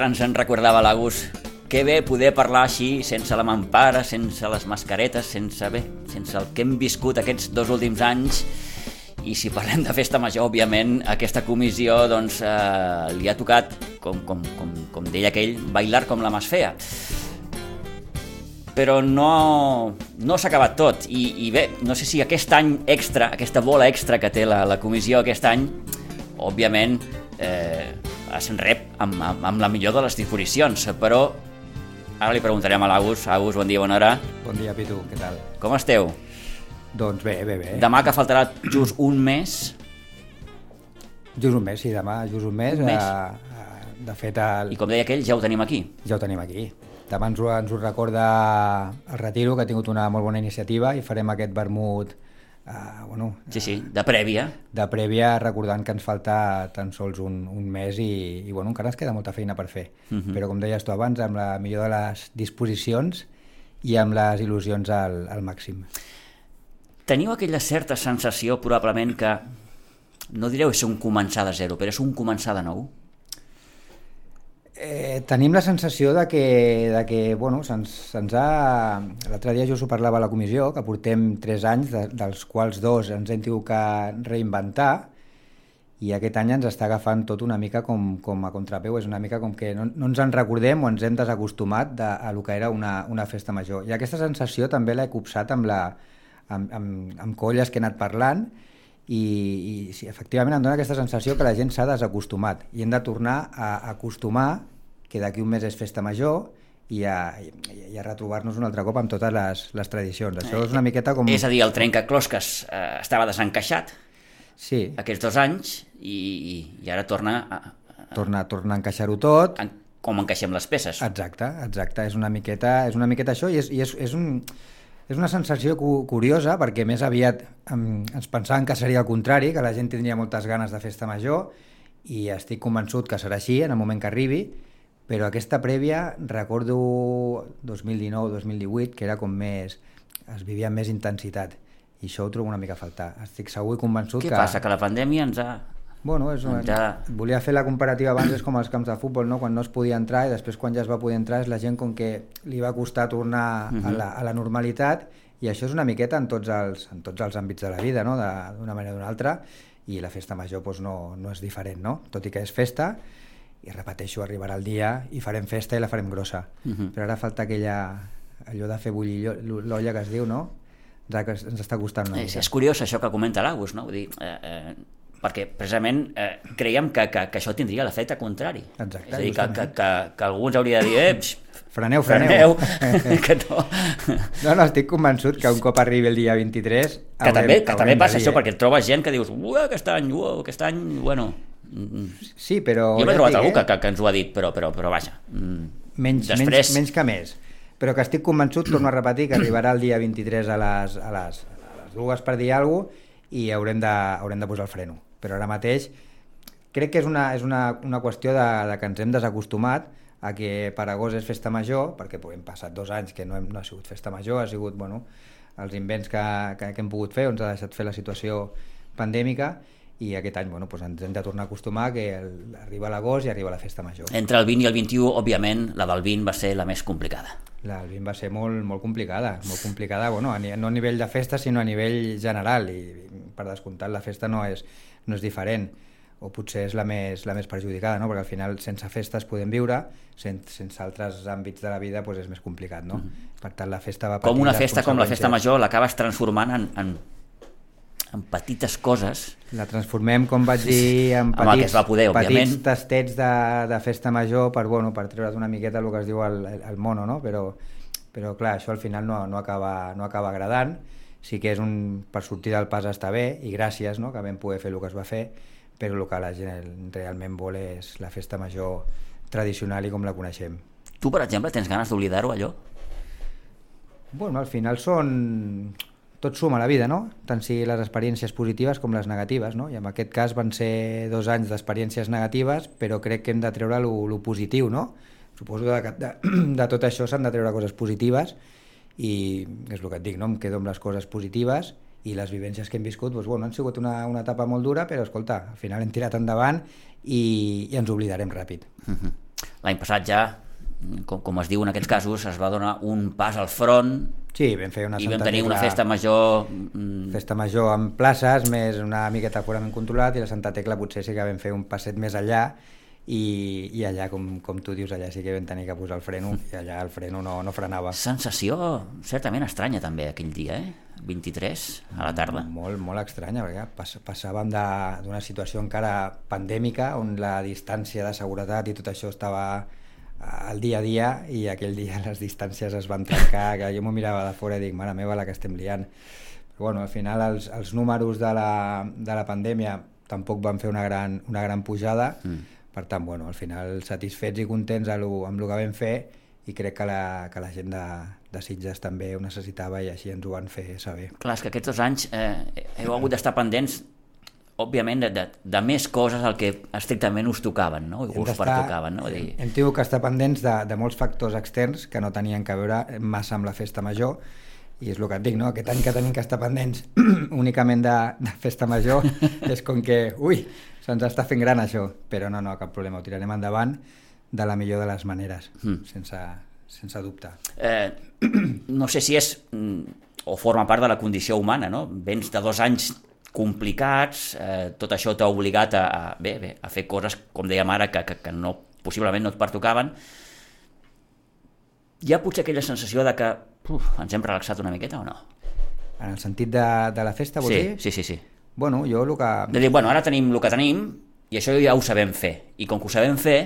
Ara ens en recordava l'Agus. Que bé poder parlar així, sense la mampara, sense les mascaretes, sense bé, sense el que hem viscut aquests dos últims anys. I si parlem de festa major, òbviament, aquesta comissió doncs, eh, li ha tocat, com, com, com, com deia aquell, bailar com la mas fea. Però no, no s'ha acabat tot. I, I bé, no sé si aquest any extra, aquesta bola extra que té la, la comissió aquest any, òbviament, eh, es rep amb, amb, amb la millor de les disposicions, però ara li preguntarem a l'Agus. Agus, bon dia, bona hora. Bon dia, Pitu, què tal? Com esteu? Doncs bé, bé, bé. Demà que faltarà just un mes, Just un mes, sí, demà, just un mes. Un mes. Eh, eh, de fet, el, i com deia aquell, ja ho tenim aquí. ja ho tenim aquí. Demà ens ho, ens ho recorda el Retiro, que ha tingut una molt bona iniciativa, i farem aquest vermut eh, bueno, Sí, sí, de prèvia. de prèvia, recordant que ens falta tan sols un, un mes i, i bueno, encara ens queda molta feina per fer. Mhm. Però, com deies tu abans, amb la millor de les disposicions i amb les il·lusions al, al màxim. Teniu aquella certa sensació, probablement, que no direu és un començar de zero, però és un començar de nou? Eh, tenim la sensació de que, de que bueno, se'ns se ha... L'altre dia jo us ho parlava a la comissió, que portem 3 anys, de, dels quals dos ens hem tingut que reinventar, i aquest any ens està agafant tot una mica com, com a contrapeu, és una mica com que no, no ens en recordem o ens hem desacostumat de, a el que era una, una festa major. I aquesta sensació també l'he copsat amb, la, amb, amb, amb colles que he anat parlant, i, i sí, efectivament em dona aquesta sensació que la gent s'ha desacostumat i hem de tornar a acostumar que d'aquí un mes és festa major i a, i, a retrobar-nos un altre cop amb totes les, les tradicions. Això és una miqueta com... És a dir, el trencaclosques eh, estava desencaixat Sí, aquests dos anys i, i, i ara torna a, a, torna, torna a encaixar-ho tot. a, com encaixem les peces. Exacte, exacte, és una miqueta, és una miqueta això i és, i és, és, un, és una sensació cu curiosa perquè més aviat em, ens pensàvem que seria el contrari, que la gent tindria moltes ganes de festa major i estic convençut que serà així en el moment que arribi, però aquesta prèvia recordo 2019-2018 que era com més, es vivia amb més intensitat i això ho trobo una mica a faltar. Estic segur i convençut Què que... passa? Que la pandèmia ens ha... Bueno, és una... Ja. volia fer la comparativa abans, és com els camps de futbol, no? quan no es podia entrar i després quan ja es va poder entrar és la gent com que li va costar tornar uh -huh. a, la, a la normalitat i això és una miqueta en tots els, en tots els àmbits de la vida, no? De- d'una manera o d'una altra, i la festa major doncs, no, no és diferent, no? tot i que és festa, i repeteixo, arribarà el dia i farem festa i la farem grossa. Uh -huh. Però ara falta aquella, allò de fer bullir l'o- l'olla que es diu, no? Ens, ens està costant una És, mica. és curiós això que comenta l'Agus, no? Vull dir, eh, eh, perquè precisament eh, creiem que, que, que això tindria l'efecte contrari. Exacte, és a dir, que, que, que, que algú ens hauria de dir eh, px, Freneu, freneu. freneu, que no... No, no, estic convençut que un cop arribi el dia 23... Que també, que també passa de això, dir, eh? perquè et trobes gent que dius uah, aquest any, uah, aquest any, bueno... mm, Sí, però... Jo m'he trobat dic, algú que, eh? que, que ens ho ha dit, però, però, però vaja... mm, Menys, Després... menys, menys que més. Però que estic convençut, torno a repetir, que arribarà el dia 23 a les, a les, a les dues per dir alguna cosa i haurem de, haurem de posar el freno. Però ara mateix crec que és una, és una, una qüestió de, de que ens hem desacostumat a que per agost és festa major, perquè pues, hem passat dos anys que no, hem, no ha sigut festa major, ha sigut bueno, els invents que, que, que hem pogut fer, ens ha deixat fer la situació pandèmica, i aquest any bueno, doncs ens hem de tornar a acostumar que el, arriba l'agost i arriba la festa major. Entre el 20 i el 21, òbviament, la del 20 va ser la més complicada. La del 20 va ser molt, molt complicada, molt complicada, bueno, a, no a nivell de festa, sinó a nivell general, i per descomptat la festa no és, no és diferent, o potser és la més, la més perjudicada, no? perquè al final sense festes podem viure, sen, sense altres àmbits de la vida doncs és més complicat. No? Per tant, la festa va. Com una festa com la festa major l'acabes transformant en, en, en petites coses La transformem, com vaig dir, en petits, es va poder, òbviament. petits tastets de, de festa major per, bueno, per treure's una miqueta el que es diu el, el mono, no? però, però clar, això al final no, no, acaba, no acaba agradant, sí que és un, per sortir del pas està bé, i gràcies no? que vam poder fer el que es va fer, però el que la gent realment vol és la festa major tradicional i com la coneixem. Tu, per exemple, tens ganes d'oblidar-ho, allò? Bueno, al final són... Tot suma la vida, no? Tant si les experiències positives com les negatives, no? I en aquest cas van ser dos anys d'experiències negatives, però crec que hem de treure lo positiu, no? Suposo que de, de, de tot això s'han de treure coses positives i és el que et dic, no? Em quedo amb les coses positives i les vivències que hem viscut doncs, bueno, han sigut una, una etapa molt dura, però escolta, al final hem tirat endavant i, i ens oblidarem ràpid. Uh -huh. L'any passat ja com, com es diu en aquests casos, es va donar un pas al front sí, vam fer una i vam tenir una festa major... Mm... Festa major amb places, més una miqueta aforament controlat, i la Santa Tecla potser sí que vam fer un passet més allà, i, i allà, com, com tu dius, allà sí que vam tenir que posar el freno, i allà el freno no, no frenava. Sensació certament estranya també aquell dia, eh? 23 a la tarda. Molt, molt estranya, perquè pass passàvem d'una situació encara pandèmica, on la distància de seguretat i tot això estava al dia a dia i aquell dia les distàncies es van trencar, que jo m'ho mirava de fora i dic, mare meva, la que estem liant. Però bueno, al final els, els números de la, de la pandèmia tampoc van fer una gran, una gran pujada, mm. Per tant, bueno, al final satisfets i contents amb el que vam fer i crec que la, que la gent de, de Sitges també ho necessitava i així ens ho van fer saber. Clar, és que aquests dos anys eh, heu hagut d'estar pendents òbviament, de, de, de més coses al que estrictament us tocaven, no? us pertocaven. No? Dir... Hem tingut que estar pendents de, de molts factors externs que no tenien que veure massa amb la festa major, i és el que et dic, no? aquest any que tenim que estar pendents únicament de, de festa major és com que, ui, se'ns està fent gran això, però no, no, cap problema, ho tirarem endavant de la millor de les maneres, mm. sense, sense dubte. Eh, no sé si és mm, o forma part de la condició humana, no? Vens de dos anys complicats, eh, tot això t'ha obligat a, a, bé, bé, a fer coses, com dèiem ara, que, que, que no, possiblement no et pertocaven. Hi ha potser aquella sensació de que uf, ens hem relaxat una miqueta o no? En el sentit de, de la festa, vols sí, dir? Sí, sí, sí. Bueno, jo el que... De dir, bueno, ara tenim el que tenim i això ja ho sabem fer. I com que ho sabem fer,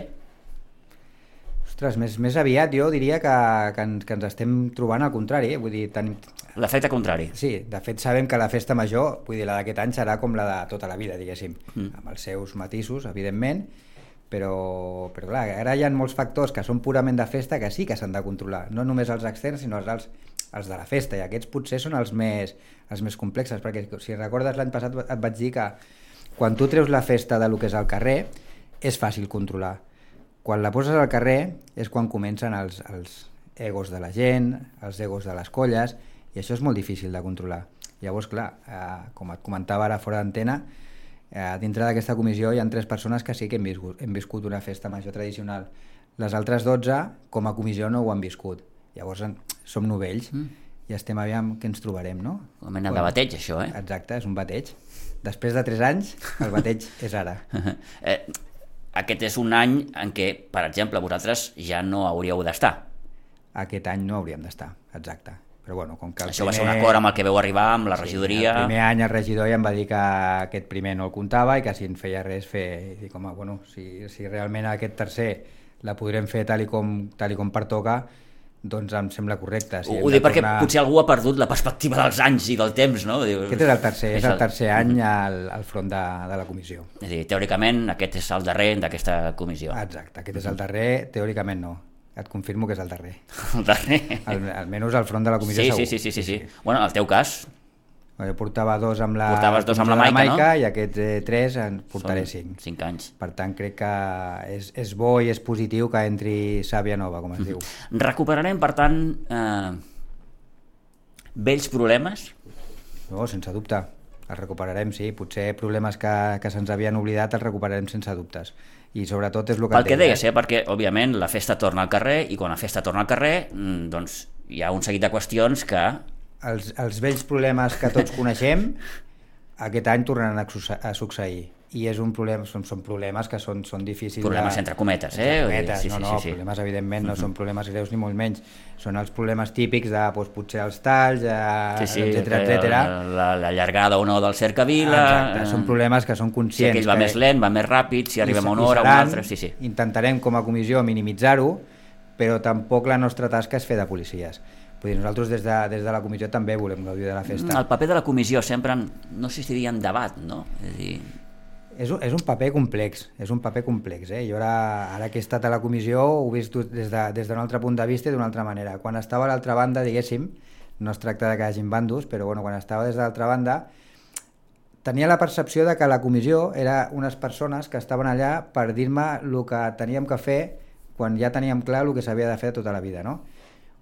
Ostres, més, més aviat jo diria que, que, ens, que ens estem trobant al contrari, eh? vull dir, ten... L'efecte contrari. Sí, de fet sabem que la festa major, vull dir, la d'aquest any serà com la de tota la vida, diguéssim, mm. amb els seus matisos, evidentment, però, però clar, ara hi ha molts factors que són purament de festa que sí que s'han de controlar, no només els externs, sinó els, els de la festa, i aquests potser són els més, els més complexes, perquè si recordes l'any passat et vaig dir que quan tu treus la festa de lo que és al carrer, és fàcil controlar, quan la poses al carrer és quan comencen els, els egos de la gent, els egos de les colles, i això és molt difícil de controlar. Llavors, clar, eh, com et comentava ara fora d'antena, eh, dintre d'aquesta comissió hi ha tres persones que sí que hem viscut, hem viscut una festa major tradicional. Les altres 12, com a comissió, no ho han viscut. Llavors, som novells mm. i estem aviam què ens trobarem, no? Com a mena bueno, de bateig, això, eh? Exacte, és un bateig. Després de 3 anys, el bateig és ara. eh, aquest és un any en què, per exemple, vosaltres ja no hauríeu d'estar. Aquest any no hauríem d'estar, exacte. Però bueno, com que Això primer... va ser un acord amb el que veu arribar, amb la regidoria... Sí, el primer any el regidor ja em va dir que aquest primer no el comptava i que si en feia res fer... I dic, home, bueno, si, si realment aquest tercer la podrem fer tal i com, tal i com pertoca, doncs em sembla correcte. Si ho, dic perquè tornar... potser algú ha perdut la perspectiva dels anys i del temps, no? Aquest és el tercer, és, és el tercer any al, al front de, de la comissió. És a dir, teòricament aquest és el darrer d'aquesta comissió. Exacte, aquest és el darrer, teòricament no. Et confirmo que és el darrer. El darrer? Al, almenys al front de la comissió sí, segur. Sí, sí, sí, sí, sí. sí. Bueno, en el teu cas, jo portava dos amb la, Portaves dos amb la Maica, Maica no? i aquests eh, tres en portaré Són cinc. Cinc anys. Per tant, crec que és, és bo i és positiu que entri sàvia nova, com es mm -hmm. diu. Recuperarem, per tant, eh, vells problemes? No, sense dubte. Els recuperarem, sí. Potser problemes que, que se'ns havien oblidat els recuperarem sense dubtes. I sobretot és el que... Pel que deies, eh? perquè, òbviament, la festa torna al carrer i quan la festa torna al carrer, mm, doncs hi ha un seguit de qüestions que els, els vells problemes que tots coneixem aquest any tornaran a, a succeir i és un problema, són, són problemes que són, són difícils problemes de... entre cometes, eh? Entre cometes, sí, no, no, sí, sí. problemes evidentment no uh -huh. són problemes greus ni molt menys són els problemes típics de doncs, potser els talls eh, sí, sí, etc etc. La, la llargada o no del cercavila exacte, eh... són problemes que són conscients si aquell va que... més lent, va més ràpid si arribem a una hora o una altra sí, sí. intentarem com a comissió minimitzar-ho però tampoc la nostra tasca és fer de policies Vull dir, nosaltres des de, des de la comissió també volem gaudir de la festa. El paper de la comissió sempre, en, no sé si en debat, no? És dir... És un, és un paper complex, és un paper complex. Eh? Jo ara, ara que he estat a la comissió ho he vist des d'un de, des altre punt de vista i d'una altra manera. Quan estava a l'altra banda, diguéssim, no es tracta de que hi hagin bandos, però bueno, quan estava des de l'altra banda, tenia la percepció de que la comissió era unes persones que estaven allà per dir-me el que teníem que fer quan ja teníem clar el que s'havia de fer tota la vida, no?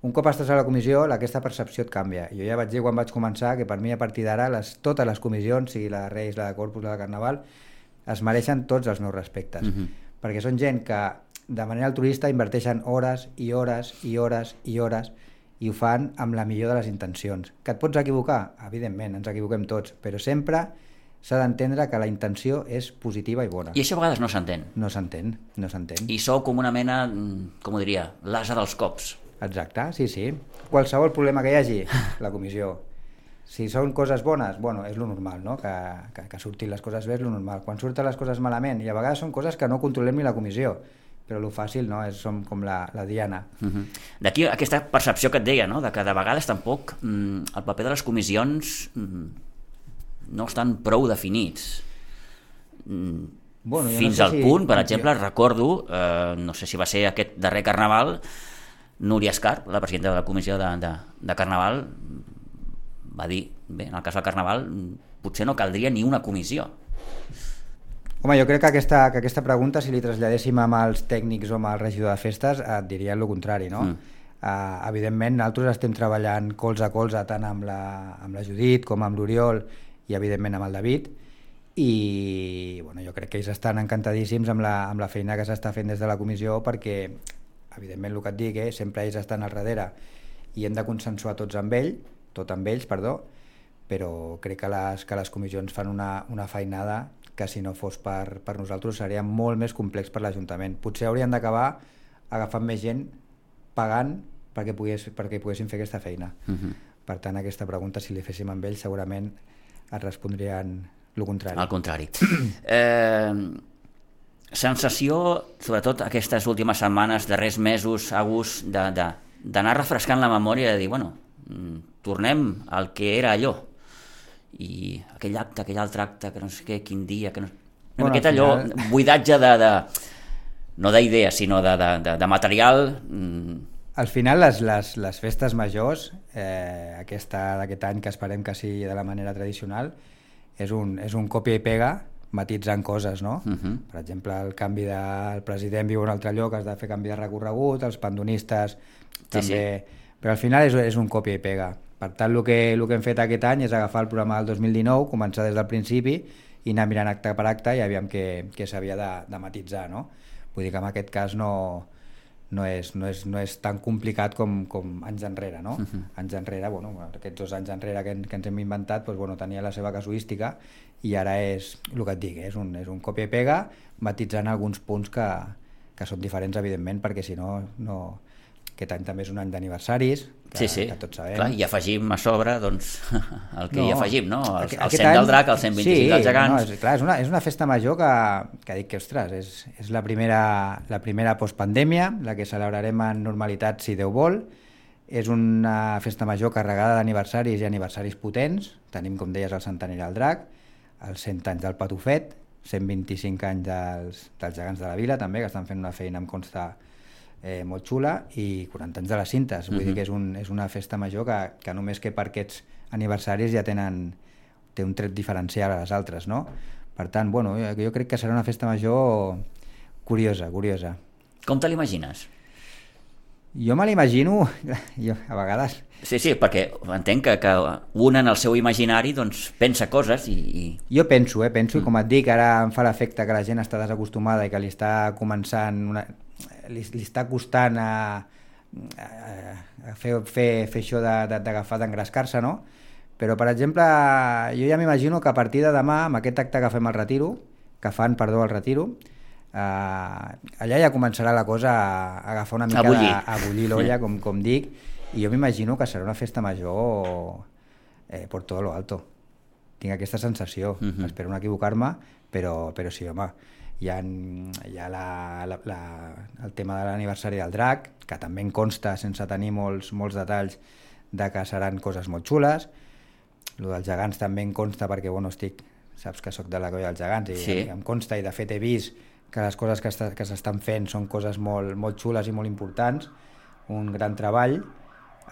Un cop estàs a la comissió, aquesta percepció et canvia. Jo ja vaig dir quan vaig començar que per mi a partir d'ara les, totes les comissions, sigui la de Reis, la de Corpus, la de Carnaval, es mereixen tots els meus respectes. Mhm. -huh. Perquè són gent que de manera altruista inverteixen hores i hores i hores i hores i ho fan amb la millor de les intencions. Que et pots equivocar? Evidentment, ens equivoquem tots, però sempre s'ha d'entendre que la intenció és positiva i bona. I això a vegades no s'entén. No s'entén, no s'entén. I sou com una mena, mm, com ho diria, l'asa dels cops. Exacte, sí, sí. Qualsevol problema que hi hagi, la comissió. Si són coses bones, bueno, és lo normal, no? Que, que, que surtin les coses bé és lo normal. Quan surten les coses malament, i a vegades són coses que no controlem ni la comissió, però lo fàcil, no?, és, som com la, la diana. Uh -huh. D'aquí aquesta percepció que et deia, no? de que de vegades tampoc mm, el paper de les comissions mm, no estan prou definits. Mm, Bueno, jo no Fins sé al si- punt, per exemple, recordo, eh, no sé si va ser aquest darrer carnaval, Núria Escar, la presidenta de la comissió de, de, de Carnaval, va dir, bé, en el cas del Carnaval, potser no caldria ni una comissió. Home, jo crec que aquesta, que aquesta pregunta, si li traslladéssim amb els tècnics o amb el regidor de festes, et dirien el contrari, no? Mm. Uh, evidentment, nosaltres estem treballant colze a colze tant amb la, amb la Judit com amb l'Oriol i, evidentment, amb el David, i bueno, jo crec que ells estan encantadíssims amb la, amb la feina que s'està fent des de la comissió perquè, evidentment, el que et dic, eh, sempre ells estan al darrere i hem de consensuar tots amb ell, tot amb ells, perdó, però crec que les, que les comissions fan una, una feinada que si no fos per, per nosaltres seria molt més complex per l'Ajuntament. Potser haurien d'acabar agafant més gent pagant perquè, pogués, perquè poguessin fer aquesta feina. Uh -huh. Per tant, aquesta pregunta, si li féssim amb ells, segurament et respondrien el contrari. Al contrari. Eh, sensació, sobretot aquestes últimes setmanes, darrers mesos, August, de- de- d'anar refrescant la memòria de dir, bueno, mm, tornem al que era allò. I aquell acte, aquell altre acte, que no sé què, quin dia, que no... Una Bueno, miqueta al allò, final- buidatge de, de no d'idees, sinó de, de, de, de material... mm, Al final, les, les, les festes majors, eh, aquesta d'aquest any, que esperem que sigui de la manera tradicional, és un, és un còpia i pega matitzant coses, no? Uh -huh. Per exemple, el canvi del president viu en un altre lloc, has de fer canvi de recorregut, els pandonistes també... Però al final és, és un còpia i pega. Per tant, el que, el que hem fet aquest any és agafar el programa del 2019, començar des del principi i anar mirant acte per acte i aviam què, què s'havia de, de matitzar, no? Vull dir que en aquest cas no, no és, no és, no és tan complicat com, com anys enrere, no? Uh -huh. Anys enrere, bueno, aquests dos anys enrere que, en- que ens hem inventat, doncs, bueno, tenia la seva casuística i ara és el que et dic, és un, és un copia i pega matitzant alguns punts que, que són diferents, evidentment, perquè si no, no... Aquest any també és un any d'aniversaris, que, sí, sí, que tots sabem. clar, i afegim a sobre doncs, el que hi afegim, no? El, el aquest 100 del any- drac, el 125 sí, dels gegants... No, és, clar, és una, és una festa major que, que dic que, ostres, és, és la primera, la primera postpandèmia, la que celebrarem en normalitat si Déu vol. És una festa major carregada d'aniversaris i aniversaris potents. Tenim, com deies, el centenari del drac, els 100 anys del Patufet, 125 anys dels, dels gegants de la vila, també, que estan fent una feina, em consta, eh, molt xula, i 40 anys de les cintes. Vull Mhm. dir que és, un, és una festa major que, que només que per aquests aniversaris ja tenen té un tret diferencial a les altres, no? Per tant, bueno, jo, jo crec que serà una festa major curiosa, curiosa. Com te l'imagines? Jo me l'imagino, a vegades... Sí, sí, perquè entenc que, que un en el seu imaginari doncs, pensa coses i... i... Jo penso, eh, penso, mm. com et dic, ara em fa l'efecte que la gent està desacostumada i que li està començant, una... li, li està costant a, a, fer, fer, fer això de- de- d'agafar, d'engrescar-se, no? Però, per exemple, jo ja m'imagino que a partir de demà, amb aquest acte que fem al retiro, que fan, perdó, al retiro, eh, allà ja començarà la cosa a, a agafar una mica A bullir. de, a bullir l'olla, com, com dic, i jo m'imagino que serà una festa major eh, por todo lo alto. Tinc aquesta sensació, uh Mhm. -huh. espero no equivocar-me, però, però sí, home, hi ha, hi ha la, la, la, el tema de l'aniversari del drac, que també en consta, sense tenir molts, molts detalls, de que seran coses molt xules. El dels gegants també en consta perquè bueno, estic saps que sóc de la colla dels gegants i Sí. em consta i de fet he vist que les coses que s'estan fent són coses molt, molt xules i molt importants, un gran treball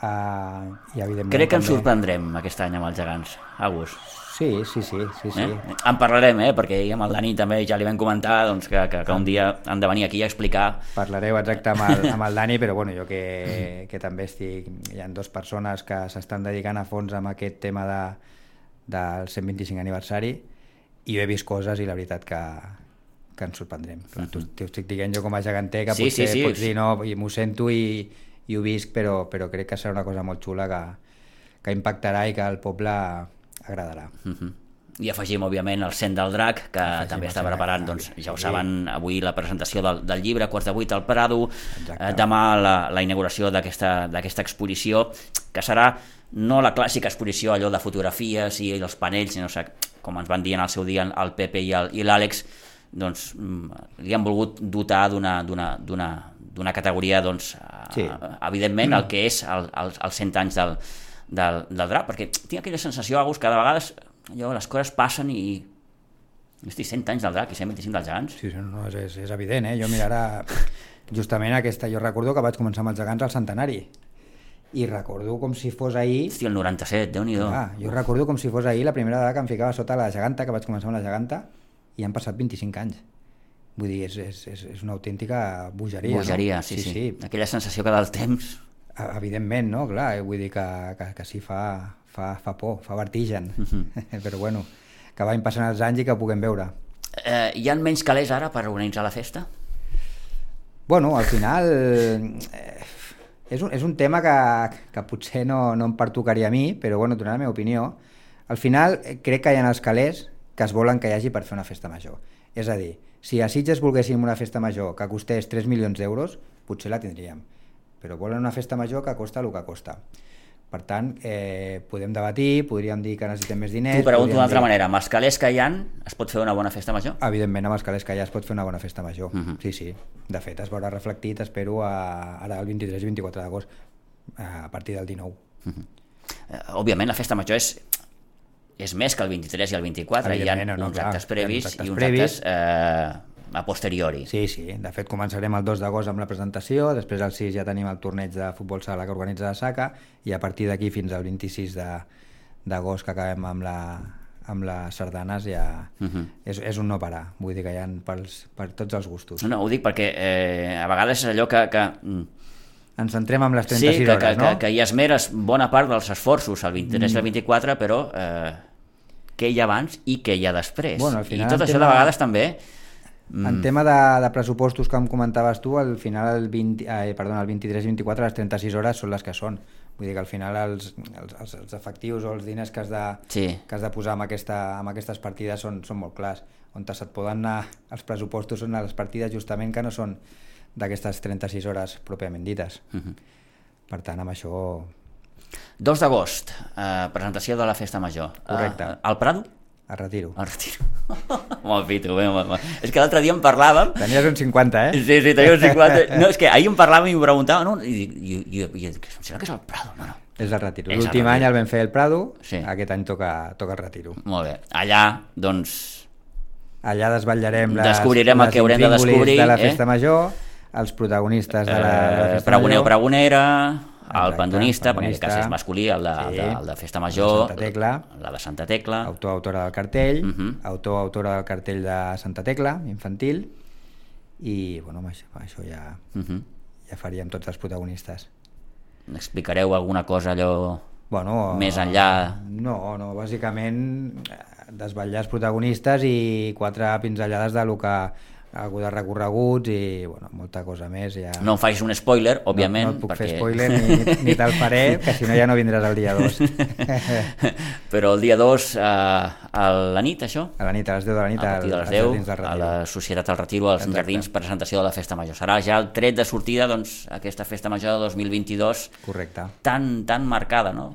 eh, i evidentment Crec que ens també- sorprendrem aquest any amb els gegants, Agus. Sí, sí, sí, sí, sí. Eh? En parlarem, eh? perquè ahir amb el Dani també ja li vam comentar doncs, que, que, que un dia han de venir aquí a explicar Parlareu exacte amb el, amb el Dani, però bueno, jo que, que també estic... Hi ha dues persones que s'estan dedicant a fons amb aquest tema de, del 125 aniversari i jo he vist coses i la veritat que, que ens sorprendrem. Clar, T'ho t'ho estic dient jo com a geganter que Sí, potser sí, sí. pots dir no, i m'ho sento i, i ho visc, però, però crec que serà una cosa molt xula que, que impactarà i que al poble agradarà. Uh -huh. I afegim, òbviament, el Cent del Drac, que Afegim també està preparant, doncs, ja ho saben, avui la presentació del, del llibre, quarts de vuit al Prado, Exacte. eh, demà la, la inauguració d'aquesta exposició, que serà no la clàssica exposició allò de fotografies i els panells, sinó com ens van dir en el seu dia el Pepe i l'Àlex, doncs mm, li han volgut dotar d'una d'una- categoria, doncs, Sí. eh, evidentment, el que és el, el, els 100 anys del, del, del drap, perquè tinc aquella sensació, Agus, que de vegades allò, les coses passen i... Hosti, 100 anys del drac i 125 dels gegants. Sí, sí, no, és, és, és evident, eh? Jo mira, ara, justament aquesta, jo recordo que vaig començar amb els gegants al centenari i recordo com si fos ahir Hosti, el 97, déu nhi ah, jo recordo com si fos ahir la primera vegada que em ficava sota la geganta, que vaig començar amb la geganta i han passat 25 anys vull dir, és, és, és, és una autèntica bogeria, Bogeria, no? sí, sí, sí. Aquella sensació que del temps... E- evidentment, no? Clar, eh, vull dir que, que, que sí fa, fa, fa por, fa vertigen Mhm. però bueno, que vagin passant els anys i que ho puguem veure Eh, hi ha menys calés ara per organitzar la festa? Bueno, al final eh, és, un, és un tema que, que potser no, no em pertocaria a mi, però bueno, donant la meva opinió, al final eh, crec que hi ha els calés que es volen que hi hagi per fer una festa major. És a dir, si a Sitges volguéssim una festa major que costés 3 milions d'euros, potser la tindríem. Però volen una festa major que costa el que costa. Per tant, eh, podem debatir, podríem dir que necessitem més diners... T'ho pregunto d'una altra dir- manera, amb els calés que hi ha es pot fer una bona festa major? Evidentment, amb els calés que hi ha es pot fer una bona festa major. Mhm. Sí, sí. De fet, es veurà reflectit, espero, a, ara el 23 i 24 d'agost, a partir del 19. Eh, òbviament la festa major és és més que el 23 i el 24, hi ha no, no, uns clar, actes previs uns actes i uns previs. actes eh, a posteriori. Sí, sí. De fet, començarem el 2 d'agost amb la presentació, després el 6 ja tenim el torneig de futbol sala que organitza la SACA, i a partir d'aquí fins al 26 de- d'agost que acabem amb la amb les sardanes ja Mhm. és, és un no parar, vull dir que hi ha pels, per tots els gustos. No, ho dic perquè eh, a vegades és allò que, que mm, Ens centrem amb les sí, 36 que, hores, que, no? que, que hi esmeres bona part dels esforços al 23 i al 24, però eh, què hi ha abans i què hi ha després. Bueno, al final I tot això tema- de vegades també... Mm. En tema de, de pressupostos que em comentaves tu, al final el, 20, eh, perdona, el 23 i 24 les 36 hores són les que són. Vull dir que al final els, els, els, els efectius o els diners que has de, Sí. que has de posar en, aquesta, en aquestes partides són, són molt clars. On se't poden anar els pressupostos són les partides justament que no són d'aquestes 36 hores pròpiament dites. Mhm. Per tant, amb això... 2 d'agost, eh, presentació de la Festa Major. Correcte. Eh, al Prado? El retiro. El retiro. molt pito, bé, molt, molt. És que l'altre dia en parlàvem... Tenies un 50, eh? Sí, sí, tenia un 50... No, és que ahir en parlàvem i m'ho preguntava, no? I, i, i, i, i em sembla que és el Prado, no, no. És el retiro. El L'últim any el vam fer el Prado, Sí. aquest any toca, toca el retiro. Molt bé. Allà, doncs, Allà desvetllarem les, Descobrirem el les que haurem de descobrir, de la eh? festa major, els protagonistes de la, de la eh, festa pregoneu, major. pregonera, el pandonista, perquè en aquest cas és masculí, el de, Sí. de, el de Festa Major, La Santa Tecla. la de Santa Tecla, Autor, autora del cartell, Mhm. autor, autora del cartell de Santa Tecla, infantil, i bueno, això, això ja, Mhm. ja faríem tots els protagonistes. explicareu alguna cosa allò... Bueno, Més enllà. No, no, bàsicament eh, desvetllar els protagonistes i quatre pinzellades de lo que algú de recorreguts i bueno, molta cosa més. Ja... No em facis un spoiler, òbviament, no, no et puc perquè... fer spoiler ni, ni, te'l faré, que si no ja no vindràs el dia 2. Però el dia 2, eh, a la nit, això? A la nit, a les 10 de la nit, a partir de les als 10, Jardins del a la Societat del Retiro, als Exacte. Jardins, presentació de la Festa Major. Serà ja el tret de sortida, doncs, aquesta Festa Major de 2022 Correcte. tan, tan marcada, no?,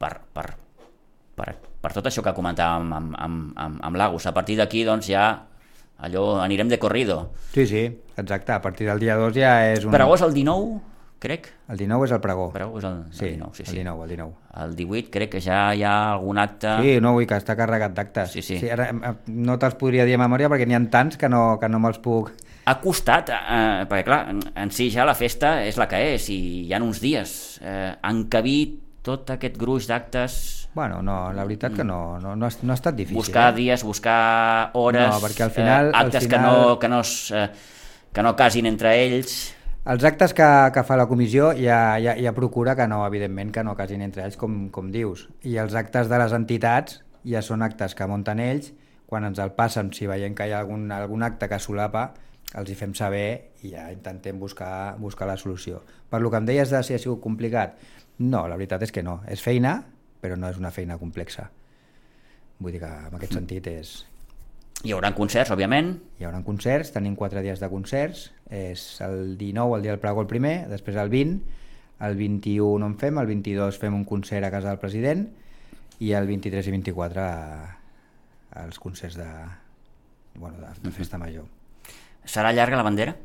per, per, per, per tot això que comentàvem amb, amb, amb, amb l'Agus. A partir d'aquí, doncs, ja allò anirem de corrido. Sí, sí, exacte. A partir del dia 2 ja és un... Per agost el 19, crec. El 19 és el pregó. Però és el, sí, el 19, sí, sí. el 19, el 19. El 18 crec que ja hi ha algun acte... Sí, no, vull que està carregat d'actes. Sí, sí. sí ara, eh, no te'ls podria dir a memòria perquè n'hi ha tants que no, que no me'ls puc... Ha costat, eh, perquè clar, en, en si ja la festa és la que és i hi ha uns dies. Eh, encabir tot aquest gruix d'actes Bueno, no, la veritat que no, no, no, ha, no ha estat difícil. buscar eh? dies, buscar hores, No, perquè al final- eh, actes al que, final- no, que, no, es, eh, que no casin entre ells. Els actes que, que fa la comissió ja, ja, ja procura que no, evidentment, que no casin entre ells, com, com dius. I els actes de les entitats ja són actes que munten ells, quan ens el passen, si veiem que hi ha algun, algun acte que solapa, els hi fem saber i ja intentem buscar, buscar la solució. Per lo que em deies de si ha sigut complicat, no, la veritat és que no. És feina, però no és una feina complexa. Vull dir que en aquest sentit és, Hi haurà concerts, òbviament, hi haurà concerts, tenim quatre dies de concerts, és el 19, el dia del pregó el primer, després el 20, el 21 no en fem, el 22 fem un concert a casa del president i el 23 i 24 a, als concerts de, bueno, de, de festa major. Serà llarga la bandera?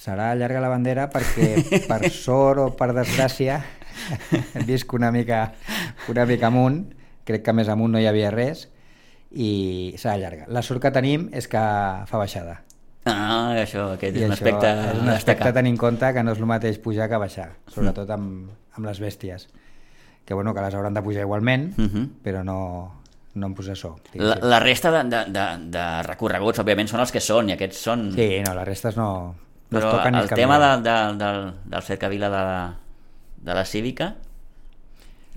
Serà llarga la bandera perquè per sort o per desgràcia visc una mica, una mica amunt, crec que més amunt no hi havia res i serà llarga. La sort que tenim és que fa baixada. Ah, això, aquest I és un aspecte és un aspecte a tenir en compte que no és el mateix pujar que baixar, sobretot amb, amb les bèsties. Que bueno, que les hauran de pujar igualment, Mhm. però no, no en processó. La, la resta de, de, de, de recorreguts, òbviament, són els que són, i aquests són... Sí, no, les restes no, no es Però toquen ni el es tema de, de, del, del cercavila de la, de la cívica,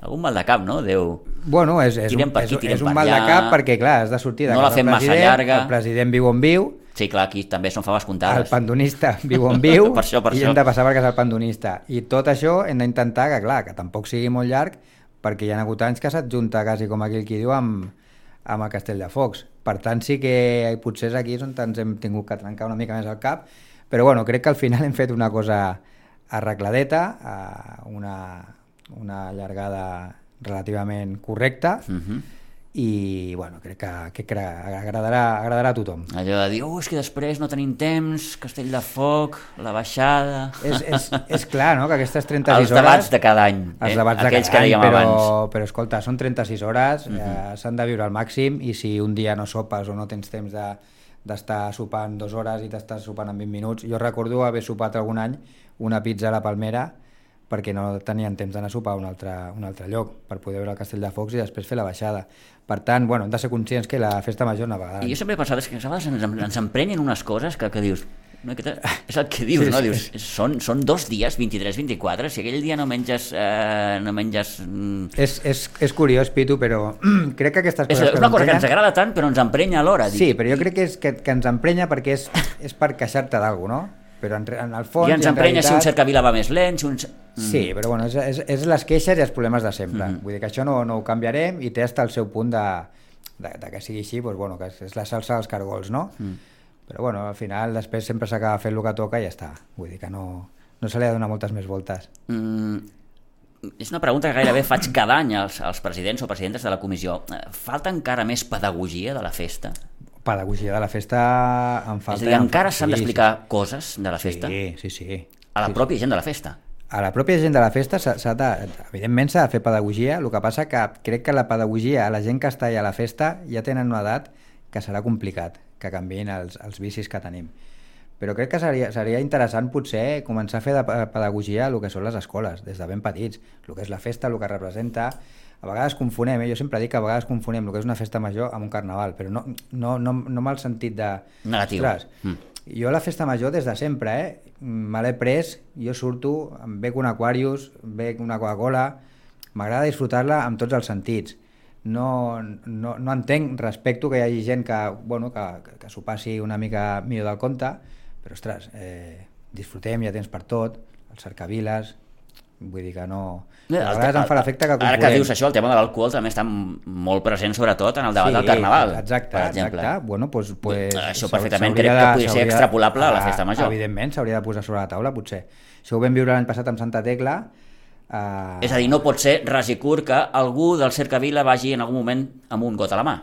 algun mal de cap, no? Déu... Bueno, és, és, un, és, aquí, tirem és un mal de cap perquè, clar, has de sortir de No casa del fem massa president, llarga. el president viu on viu, Sí, clar, aquí també són faves el comptades. pandonista viu on viu Per això, per i això. hem de passar per casa del pandonista. I tot això hem d'intentar que, clar, que tampoc sigui molt llarg perquè hi ha hagut anys que s'adjunta quasi com aquell qui diu amb, amb el Castell de Focs. Per tant, sí que potser és aquí on ens hem tingut que trencar una mica més el cap, però bueno, crec que al final hem fet una cosa arregladeta, eh, una, una llargada relativament correcta Uh -huh. I bueno, crec que, crec que agradarà, agradarà a tothom. Allò de dir, oh, és que després no tenim temps, Castell de Foc, la baixada... és, és, és clar, no?, que aquestes 36 Els hores... debats de cada any, Els eh? debats de aquells cada que any, però, abans. però escolta, són 36 hores, Mhm. eh, s'han de viure al màxim i si un dia no sopes o no tens temps de d'estar sopant dues hores i t'estàs sopant en 20 minuts. Jo recordo haver sopat algun any una pizza a la Palmera perquè no tenien temps d'anar a sopar a un altre, un altre lloc per poder veure el Castell de Focs i després fer la baixada. Per tant, bueno, hem de ser conscients que la festa major una vegada... I jo sempre he pensat és que a vegades ens, ens emprenyen unes coses que, que dius, no, aquesta, és el que dius, Sí, no? sí. Dius, són, són dos dies, 23-24, si aquell dia no menges... Eh, no menges mm, És, és, és curiós, Pitu, però crec que aquestes és, coses... és que una cosa que ens agrada tant, però ens emprenya alhora. Sí, Dic, però jo crec que, és, que, que ens emprenya perquè és, és per queixar-te d'alguna no? Però en, en el fons... I ens en emprenya si un realitat- cercavila va més lent, si un... Sí, però bueno, és, és, és les queixes i els problemes de sempre. Mhm. Vull dir que això no, no ho canviarem i té hasta el seu punt de, de, de que sigui així, doncs, bueno, que és, és la salsa dels cargols, no? Mm. Però bueno, al final després sempre s'acaba fent el que toca i ja està. Vull dir que no, no se li ha de donar moltes més voltes. Mm, és una pregunta que gairebé faig cada any als, als presidents o presidentes de la comissió. Eh, Falta encara més pedagogia de la festa? Pedagogia de la festa en falta... és a dir, encara s'han Sí, d'explicar coses de la festa Sí, sí, sí. a la sí, pròpia gent de la festa. a la pròpia gent de la festa s'ha de, evidentment s'ha de fer pedagogia, el que passa que crec que la pedagogia a la gent que està allà a la festa ja tenen una edat que serà complicat que canviïn els, els vicis que tenim. Però crec que seria, seria interessant potser començar a fer de pe- pedagogia el que són les escoles, des de ben petits, el que és la festa, el que representa... A vegades confonem, eh? jo sempre dic que a vegades confonem el que és una festa major amb un carnaval, però no, no, no, no amb el sentit de... Negatiu. Ostres, Mm. jo la festa major des de sempre, eh? Me l'he pres, jo surto, em bec un Aquarius, bec una Coca-Cola, m'agrada disfrutar-la amb tots els sentits. No, no, no entenc, respecto que hi hagi gent que, bueno, que, que, s'ho passi una mica millor del compte, però, ostres, eh, disfrutem, ha temps per tot, els cercaviles, vull dir que no... Eh, A vegades em fa l'efecte que Ara que dius això, el tema de l'alcohol també està molt present, sobretot, en el debat del Carnaval, exacte, per exemple. Exacte. Bueno, pues, pues, Això perfectament crec que podria ser extrapolable a la festa major. Evidentment, s'hauria de posar sobre la taula, potser. Això ho vam viure l'any passat amb Santa Tecla. Eh, És a dir, no pot ser ras i curt que algú del Cercavila vagi en algun moment amb un got a la mà.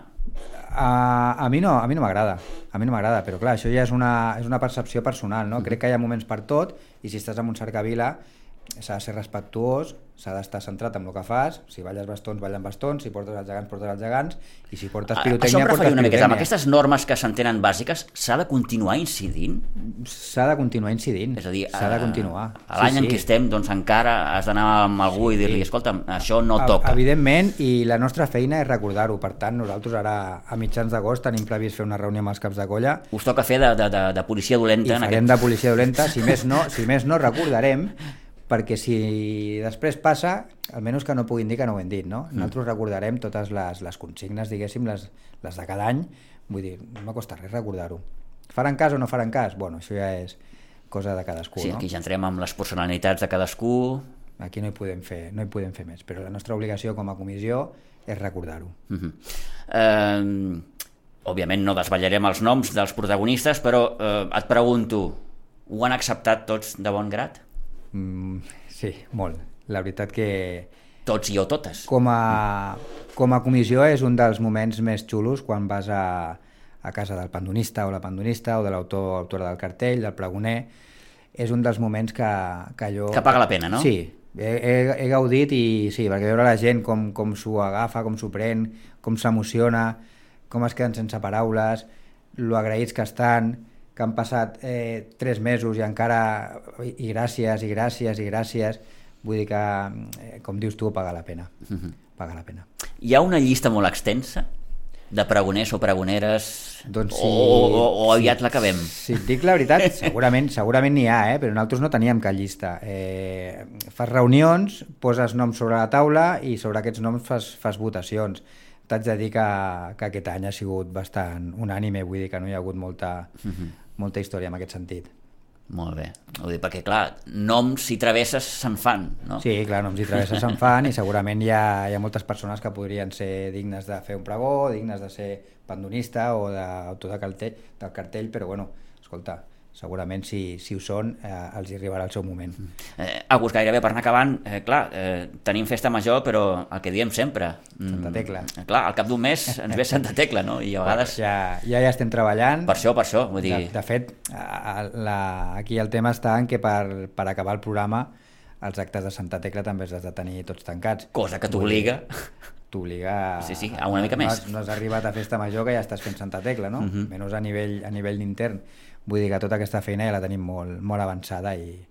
A, a mi no, a mi no m'agrada, a mi no m'agrada, però clar, això ja és una, és una percepció personal, no? Crec que hi ha moments per tot i si estàs en un cercavila s'ha de ser respectuós, s'ha d'estar centrat en el que fas, si balles bastons, ballen bastons, si portes els gegants, portes els gegants, i si portes A- pirotècnia, Això em portes referia una miqueta. Amb pirotècnia. aquestes normes que s'entenen bàsiques, s'ha de continuar incidint? S'ha de continuar incidint, És a dir, s'ha de eh, continuar. a l'any en què estem, doncs encara has d'anar amb algú i dir-li, escolta, això no A- toca. Evidentment, i la nostra feina és recordar-ho. Per tant, nosaltres ara, a mitjans d'agost, tenim previst fer una reunió amb els caps de colla Us toca fer de, de, de, de policia i dolenta en farem aquest... de policia dolenta. Si més no, si més no recordarem, perquè si després passa, almenys que no puguin dir que no ho hem dit, no? Mm. Nosaltres recordarem totes les, les consignes, diguéssim, les, les de cada any. Vull dir, no m'acosta res recordar-ho. Faran cas o no faran cas? Bueno, això ja és cosa de cadascú, Sí, no? aquí ja entrem amb les personalitats de cadascú. Aquí no hi podem fer, no hi podem fer més, però la nostra obligació com a comissió és recordar-ho. Uh -huh. eh, òbviament no desvetllarem els noms dels protagonistes, però eh, et pregunto, ho han acceptat tots de bon grat? Mm, sí, molt. La veritat que Tots i o totes? com a, com a comissió és un dels moments més xulos quan vas a, a casa del pandonista o la pandonista o de l'autor o autora del cartell, del pregoner. És un dels moments que, que allò... Que paga la pena, no? Sí, he, he, he gaudit i sí, perquè veure la gent com, com s'ho agafa, com s'ho pren, com s'emociona, com es queden sense paraules, lo agraïts que estan, que han passat eh, tres mesos i encara i, i gràcies, i gràcies, i gràcies. Vull dir que, eh, com dius tu, paga la pena. Mhm. Paga la pena. Hi ha una llista molt extensa de pregoners o pregoneres Doncs sí, o, o, o aviat l'acabem? Si et dic la veritat, segurament segurament n'hi ha, eh? però nosaltres no teníem cap llista. Eh, fas reunions, poses noms sobre la taula i sobre aquests noms fas, fas votacions. T'haig de dir que, que aquest any ha sigut bastant unànime, vull dir que no hi ha hagut molta, molta història en aquest sentit. Molt bé. Vull dir, perquè, clar, noms i travesses se'n fan, no? Sí, clar, noms i travesses se'n fan i segurament hi ha, hi ha moltes persones que podrien ser dignes de fer un pregó, dignes de ser pandonista o d'autor de cartell, del cartell, però bueno, escolta, segurament si, si ho són eh, els hi arribarà el seu moment. Eh, August, gairebé per anar acabant, eh, clar, eh, tenim festa major, però el que diem sempre... mm, Santa Tecla. eh, clar, al cap d'un mes ens ve Santa Tecla, no? I a vegades... Ja, ja ja estem treballant. Per això, per això, vull dir... De, de fet, a- la, aquí el tema està en que per, per acabar el programa els actes de Santa Tecla també els has de tenir tots tancats. Cosa que t'obliga... T'obliga... Sí, sí, a una mica no, més. has- No has arribat a festa major que ja estàs fent Santa Tecla, no? Mhm. Menys a nivell, a nivell intern. Vull dir que tota aquesta feina ja la tenim molt, molt avançada i...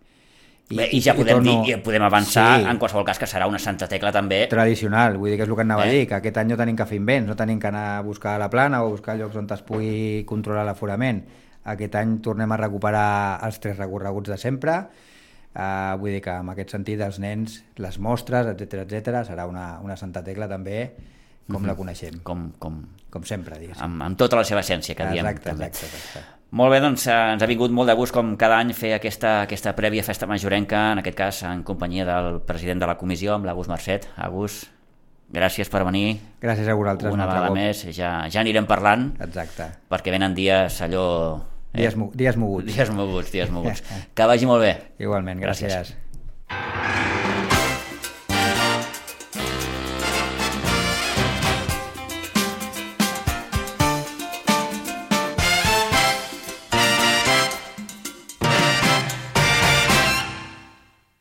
Bé, i ja podem torno- dir, i podem avançar Sí. en qualsevol cas que serà una Santa Tecla també tradicional, vull dir que és el que anava Eh? a dir, que aquest any no tenim que fer invents, no tenim que anar a buscar la plana o buscar llocs on es pugui controlar l'aforament. Aquest any tornem a recuperar els tres recorreguts de sempre, uh, vull dir que en aquest sentit els nens, les mostres, etc etc serà una, una Santa Tecla també com la coneixem, com, com, com, com sempre, diguéssim. amb, amb tota la seva essència que diem Exacte, també. exacte, exacte. Molt bé, doncs eh, ens ha vingut molt de gust com cada any fer aquesta, aquesta prèvia festa majorenca, en aquest cas en companyia del president de la comissió, amb l'August Mercet. August, gràcies per venir. Gràcies a vosaltres. Una vegada cop. més, ja, ja anirem parlant, Exacte. perquè venen dies allò... Dies, mo- dies moguts. Dies moguts, dies moguts. Que vagi molt bé. Igualment, Gràcies. gràcies.